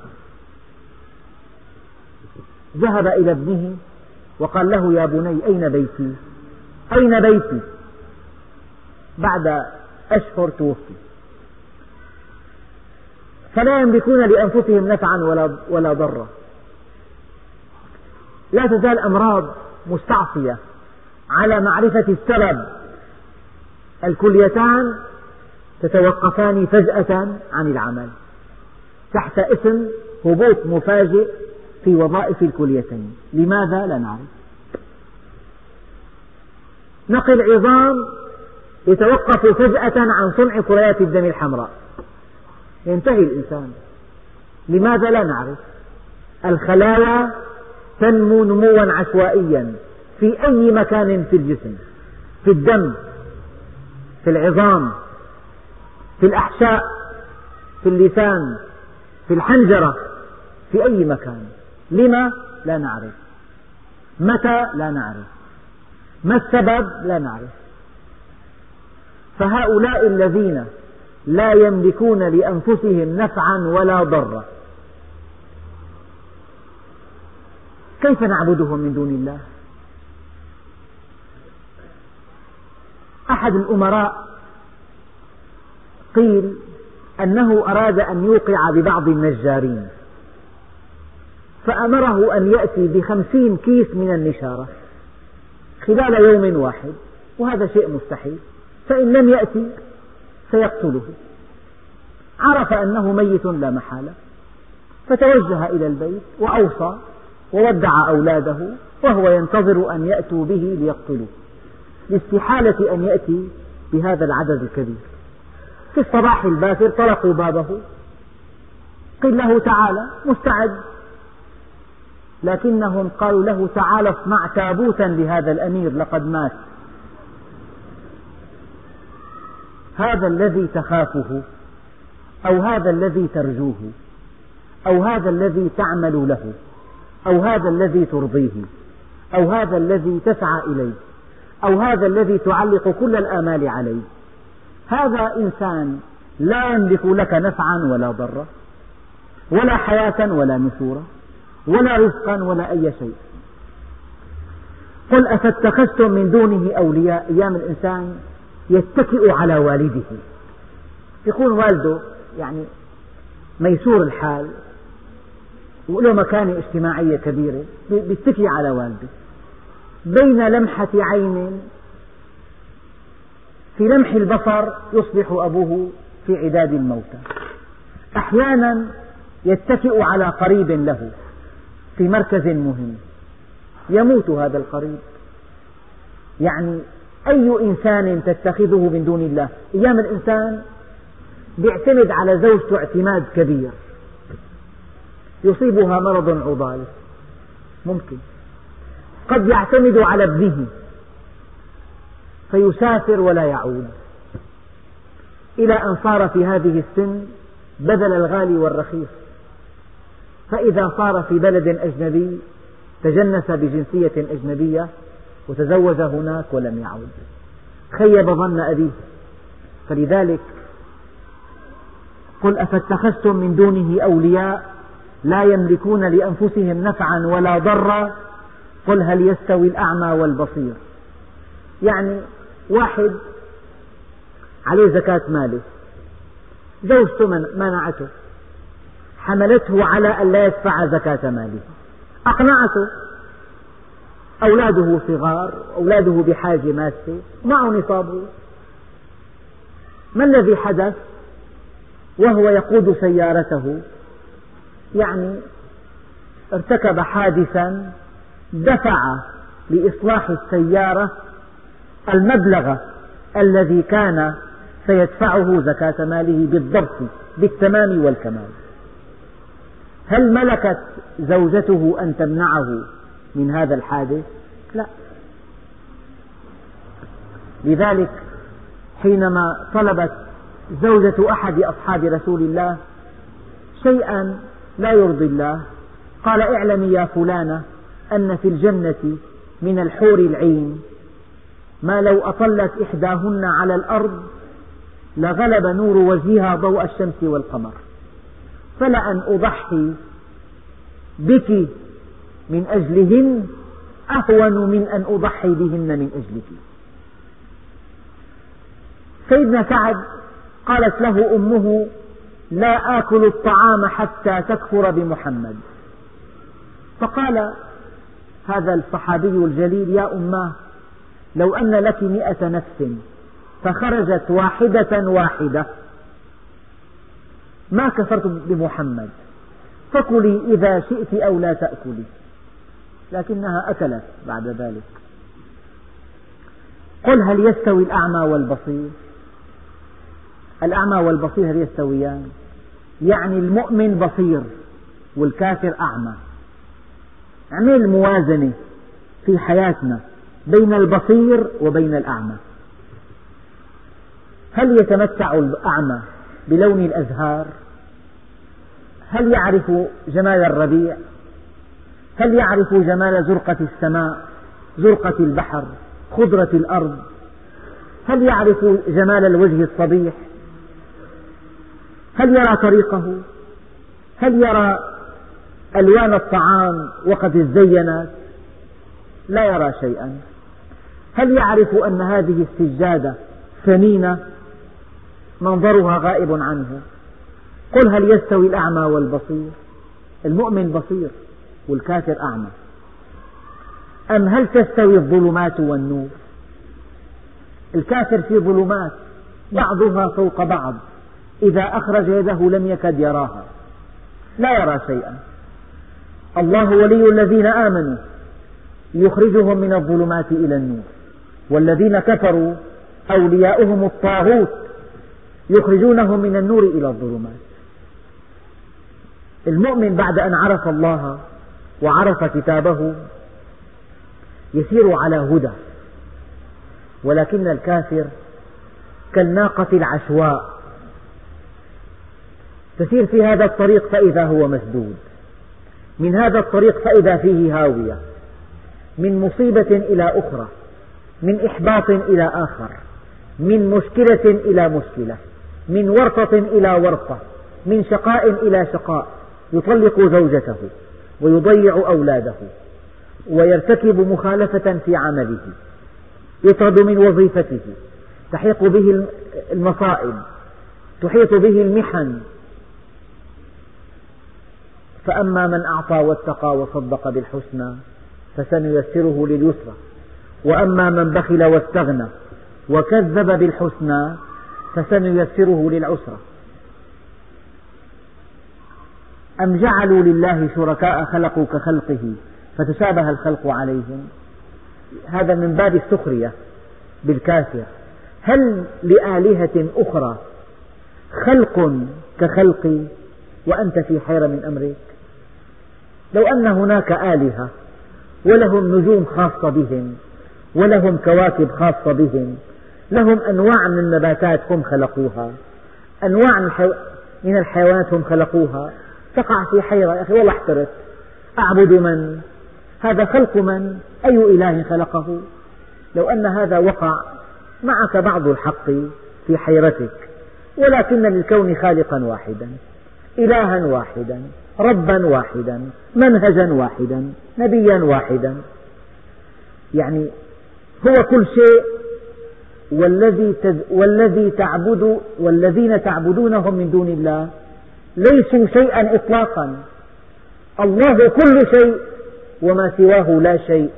ذهب إلى ابنه وقال له يا بني أين بيتي؟ أين بيتي؟ بعد أشهر توفي. فلا يملكون لأنفسهم نفعا ولا, ولا ضرا. لا تزال أمراض مستعصية على معرفة السبب. الكليتان تتوقفان فجأة عن العمل تحت اسم هبوط مفاجئ في وظائف الكليتين. لماذا؟ لا نعرف. نقل عظام يتوقف فجأة عن صنع كريات الدم الحمراء. ينتهي الإنسان. لماذا؟ لا نعرف. الخلايا تنمو نموا عشوائيا في أي مكان في الجسم. في الدم في العظام في الأحشاء في اللسان في الحنجرة في أي مكان. لما لا نعرف؟ متى لا نعرف؟ ما السبب؟ لا نعرف. فهؤلاء الذين لا يملكون لأنفسهم نفعا ولا ضرا كيف نعبدهم من دون الله؟ أحد الأمراء قيل أنه أراد أن يوقع ببعض النجارين. فأمره أن يأتي بخمسين كيس من النشارة خلال يوم واحد وهذا شيء مستحيل. فإن لم يأتي سيقتله. عرف أنه ميت لا محالة فتوجه إلى البيت وأوصى وودع أولاده وهو ينتظر أن يأتوا به ليقتلوه لاستحالة أن يأتي بهذا العدد الكبير. في الصباح الباكر طرقوا بابه قيل له تعالى مستعد. لكنهم قالوا له تعال اصنع تابوتا لهذا الأمير لقد مات. هذا الذي تخافه أو هذا الذي ترجوه أو هذا الذي تعمل له أو هذا الذي ترضيه أو هذا الذي تسعى إليه أو هذا الذي تعلق كل الآمال عليه. هذا إنسان لا يملك لك نفعا ولا ضرا ولا حياة ولا نشورا. ولا رزقا ولا أي شيء. قل أفاتخذتم من دونه أولياء؟ أيام الإنسان يتكئ على والده. يكون والده يعني ميسور الحال وله مكانة اجتماعية كبيرة بيتكي على والده. بين لمحة عين في لمح البصر يصبح أبوه في عداد الموتى. أحيانا يتكئ على قريب له. في مركز مهم. يموت هذا القريب. يعني أي إنسان تتخذه من دون الله؟ أيام الإنسان يعتمد على زوجته اعتماد كبير. يصيبها مرض عضال ممكن. قد يعتمد على ابنه. فيسافر ولا يعود. إلى أن صار في هذه السن بذل الغالي والرخيص. فإذا صار في بلد أجنبي تجنس بجنسية أجنبية وتزوج هناك ولم يعود. خيب ظن أبيه. فلذلك قل أفاتخذتم من دونه أولياء لا يملكون لأنفسهم نفعا ولا ضرا؟ قل هل يستوي الأعمى والبصير؟ يعني واحد عليه زكاة ماله زوجته منعته. حملته على أن لا يدفع زكاة ماله. أقنعته. أولاده صغار أولاده بحاجة ماسة معه نصابه. ما الذي حدث؟ وهو يقود سيارته. يعني ارتكب حادثا دفع لإصلاح السيارة المبلغ الذي كان سيدفعه زكاة ماله بالضبط بالتمام والكمال. هل ملكت زوجته أن تمنعه من هذا الحادث؟ لا لذلك حينما طلبت زوجة أحد أصحاب رسول الله شيئا لا يرضي الله قال اعلمي يا فلانة أن في الجنة من الحور العين ما لو أطلت إحداهن على الأرض لغلب نور وجهها ضوء الشمس والقمر فلأن أضحي بك من أجلهن أهون من أن أضحي بهن من أجلك. سيدنا سعد قالت له أمه لا آكل الطعام حتى تكفر بمحمد. فقال هذا الصحابي الجليل يا أماه لو أن لك مئة نفس فخرجت واحدة واحدة. ما كفرت بمحمد. فكلي إذا شئت أو لا تأكلي. لكنها أكلت بعد ذلك. قل هل يستوي الأعمى والبصير؟ الأعمى والبصير هل يستويان. يعني المؤمن بصير والكافر أعمى. اعمل موازنة في حياتنا بين البصير وبين الأعمى. هل يتمتع الأعمى بلون الأزهار. هل يعرف جمال الربيع؟ هل يعرف جمال زرقة السماء زرقة البحر خضرة الأرض؟ هل يعرف جمال الوجه الصبيح؟ هل يرى طريقه؟ هل يرى ألوان الطعام وقد ازينت لا يرى شيئا. هل يعرف أن هذه السجادة ثمينة؟ منظرها غائب عنه. قل هل يستوي الأعمى والبصير؟ المؤمن بصير والكافر أعمى. أم هل تستوي الظلمات والنور؟ الكافر في ظلمات بعضها فوق بعض. إذا أخرج يده لم يكد يراها. لا يرى شيئا. الله ولي الذين آمنوا. يخرجهم من الظلمات إلى النور. والذين كفروا أولياؤهم الطاغوت. يخرجونهم من النور إلى الظلمات. المؤمن بعد أن عرف الله وعرف كتابه يسير على هدى ولكن الكافر كالناقة العشواء. تسير في هذا الطريق فإذا هو مسدود. من هذا الطريق فإذا فيه هاوية. من مصيبة إلى أخرى. من إحباط إلى آخر. من مشكلة إلى مشكلة. من ورطة إلى ورطة من شقاء إلى شقاء يطلق زوجته ويضيع أولاده ويرتكب مخالفة في عمله يطرد من وظيفته تحيق به المصائب تحيط به المحن. فأما من أعطى واتقى وصدق بالحسنى فسنيسره لليسرى وأما من بخل واستغنى وكذب بالحسنى فسنيسره للعسرى أم جعلوا لله شركاء خلقوا كخلقه فتشابه الخلق عليهم؟ هذا من باب السخرية بالكافر هل لآلهة أخرى خلق كخلقي وأنت في حيرة من أمرك؟ لو أن هناك آلهة ولهم نجوم خاصة بهم ولهم كواكب خاصة بهم لهم أنواع من النباتات هم خلقوها أنواع من الحيوانات هم خلقوها. تقع في حيرة يا أخي والله احترت أعبد من؟ هذا خلق من؟ أي إله خلقه؟ لو أن هذا وقع معك بعض الحق في حيرتك ولكن للكون خالقا واحدا إلها واحدا ربا واحدا منهجا واحدا نبيا واحدا. يعني هو كل شيء والذي والذي تعبد والذين تعبدونهم من دون الله ليسوا شيئا إطلاقا. الله كل شيء وما سواه لا شيء.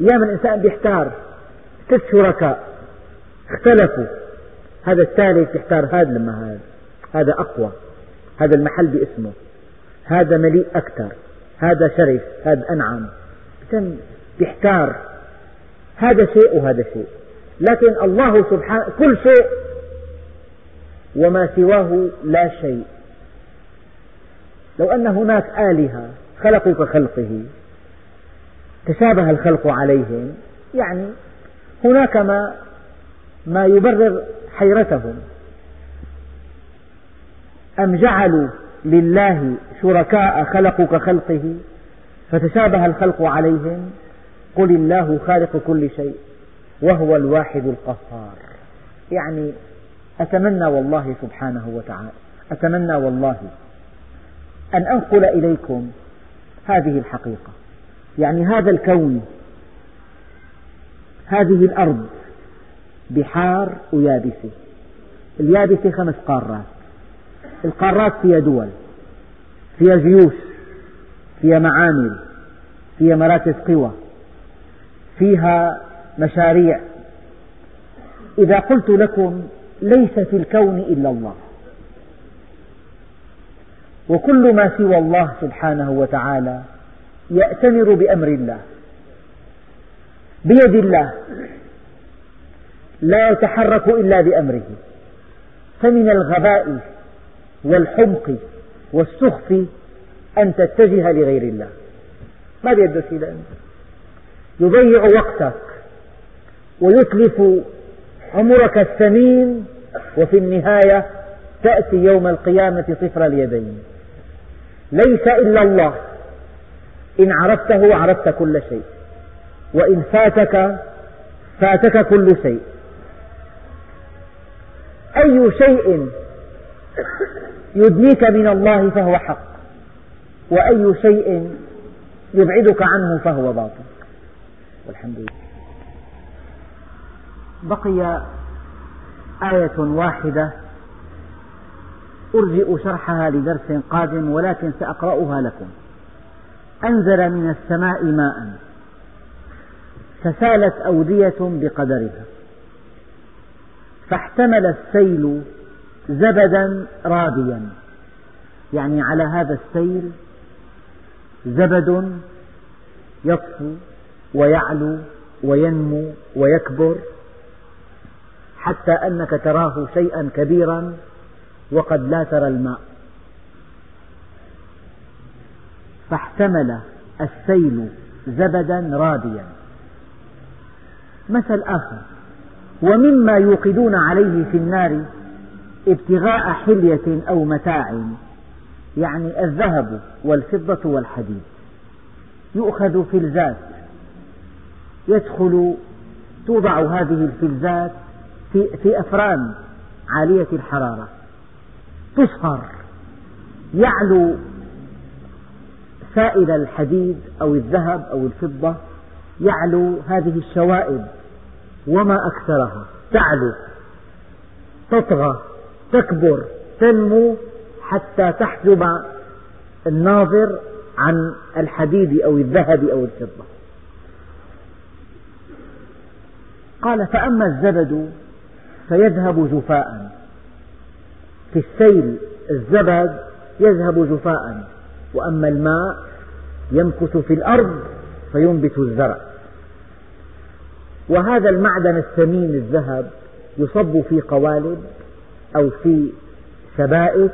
أيام الإنسان بيحتار ست شركاء اختلفوا. هذا الثالث يحتار هذا لما هذا. هذا أقوى. هذا المحل باسمه. هذا مليء أكثر. هذا شرف هذا أنعم. يحتار هذا شيء وهذا شيء. لكن الله سبحانه كل شيء وما سواه لا شيء. لو أن هناك آلهة خلقوا كخلقه تشابه الخلق عليهم يعني هناك ما ما يبرر حيرتهم. أم جعلوا لله شركاء خلقوا كخلقه فتشابه الخلق عليهم؟ قل الله خالق كل شيء. وهو الواحد القهار. يعني أتمنى والله سبحانه وتعالى أتمنى والله أن أنقل إليكم هذه الحقيقة. يعني هذا الكون هذه الأرض بحار ويابسة. اليابسة خمس قارات. القارات فيها دول فيها جيوش فيها معامل فيها مراكز قوى فيها مشاريع. إذا قلت لكم ليس في الكون إلا الله وكل ما سوى الله سبحانه وتعالى يأتمر بأمر الله بيد الله لا يتحرك إلا بأمره. فمن الغباء والحمق والسخف أن تتجه لغير الله. ما بيده شيء يضيع وقتك. ويتلف عمرك الثمين وفي النهاية تأتي يوم القيامة صفر اليدين. ليس إلا الله. إن عرفته عرفت كل شيء. وإن فاتك فاتك كل شيء. أي شيء يدنيك من الله فهو حق وأي شيء يبعدك عنه فهو باطل. والحمد لله. بقي آية واحدة. أرجئ شرحها لدرس قادم ولكن سأقرأها لكم. أنزل من السماء ماء. فسالت أودية بقدرها. فاحتمل السيل زبدا رابيا. يعني على هذا السيل زبد يطفو ويعلو وينمو ويكبر حتى أنك تراه شيئا كبيرا وقد لا ترى الماء. فاحتمل السيل زبدا رابيا مثل آخر. ومما يوقدون عليه في النار ابتغاء حلية أو متاع يعني الذهب والفضة والحديد. يؤخذ فلزات يدخل توضع هذه الفلزات في, في أفران عالية الحرارة. تصهر يعلو سائل الحديد أو الذهب أو الفضة. يعلو هذه الشوائب وما أكثرها. تعلو. تطغى. تكبر. تنمو حتى تحجب الناظر عن الحديد أو الذهب أو الفضة. قال فأما الزبد فيذهب جفاء. في السيل الزبد يذهب جفاء. وأما الماء يمكث في الأرض فينبت الزرع. وهذا المعدن الثمين الذهب يصب في قوالب أو في سبائك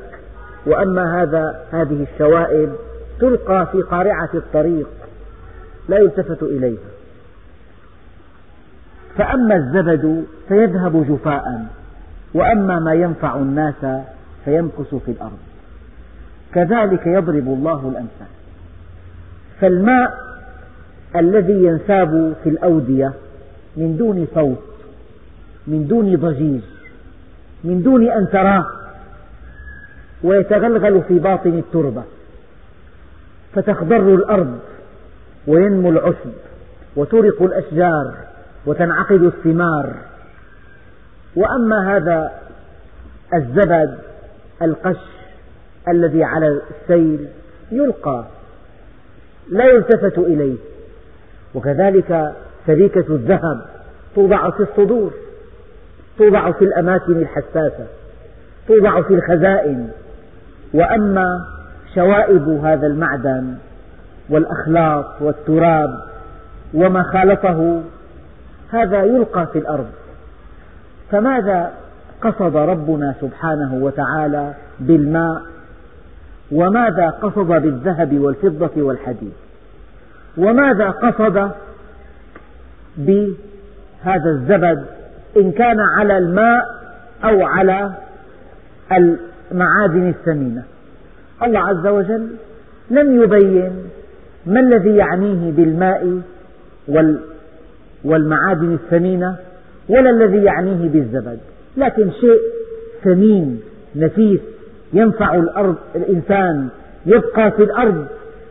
وأما هذا هذه الشوائب تلقى في قارعة الطريق لا يلتفت إليها. فأما الزبد فيذهب جفاء وأما ما ينفع الناس فيمكث في الأرض. كذلك يضرب الله الأمثال. فالماء الذي ينساب في الأودية من دون صوت من دون ضجيج من دون أن تراه ويتغلغل في باطن التربة. فتخضر الأرض وينمو العشب وترق الأشجار. وتنعقد الثمار. وأما هذا الزبد القش الذي على السيل يلقى لا يلتفت إليه. وكذلك سريكة الذهب توضع في الصدور توضع في الأماكن الحساسة توضع في الخزائن. وأما شوائب هذا المعدن والأخلاط والتراب وما خالطه هذا يلقى في الأرض. فماذا قصد ربنا سبحانه وتعالى بالماء؟ وماذا قصد بالذهب والفضة والحديد؟ وماذا قصد بهذا الزبد؟ إن كان على الماء أو على المعادن الثمينة. الله عز وجل لم يبين ما الذي يعنيه بالماء والمعادن الثمينة ولا الذي يعنيه بالزبد. لكن شيء ثمين نفيس ينفع الأرض الإنسان يبقى في الأرض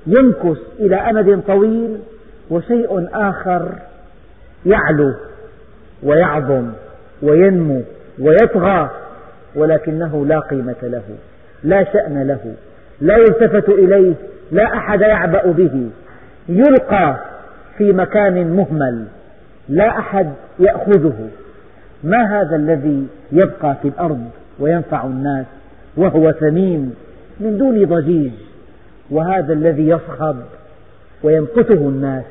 يمكث إلى أمد طويل وشيء آخر يعلو ويعظم وينمو ويطغى ولكنه لا قيمة له لا شأن له لا يلتفت إليه لا أحد يعبأ به يلقى في مكان مهمل. لا أحد يأخذه. ما هذا الذي يبقى في الأرض وينفع الناس وهو ثمين من دون ضجيج؟ وهذا الذي يصخب ويمقته الناس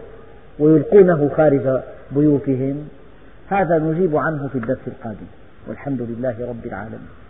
ويلقونه خارج بيوتهم. هذا نجيب عنه في الدرس القادم. والحمد لله رب العالمين.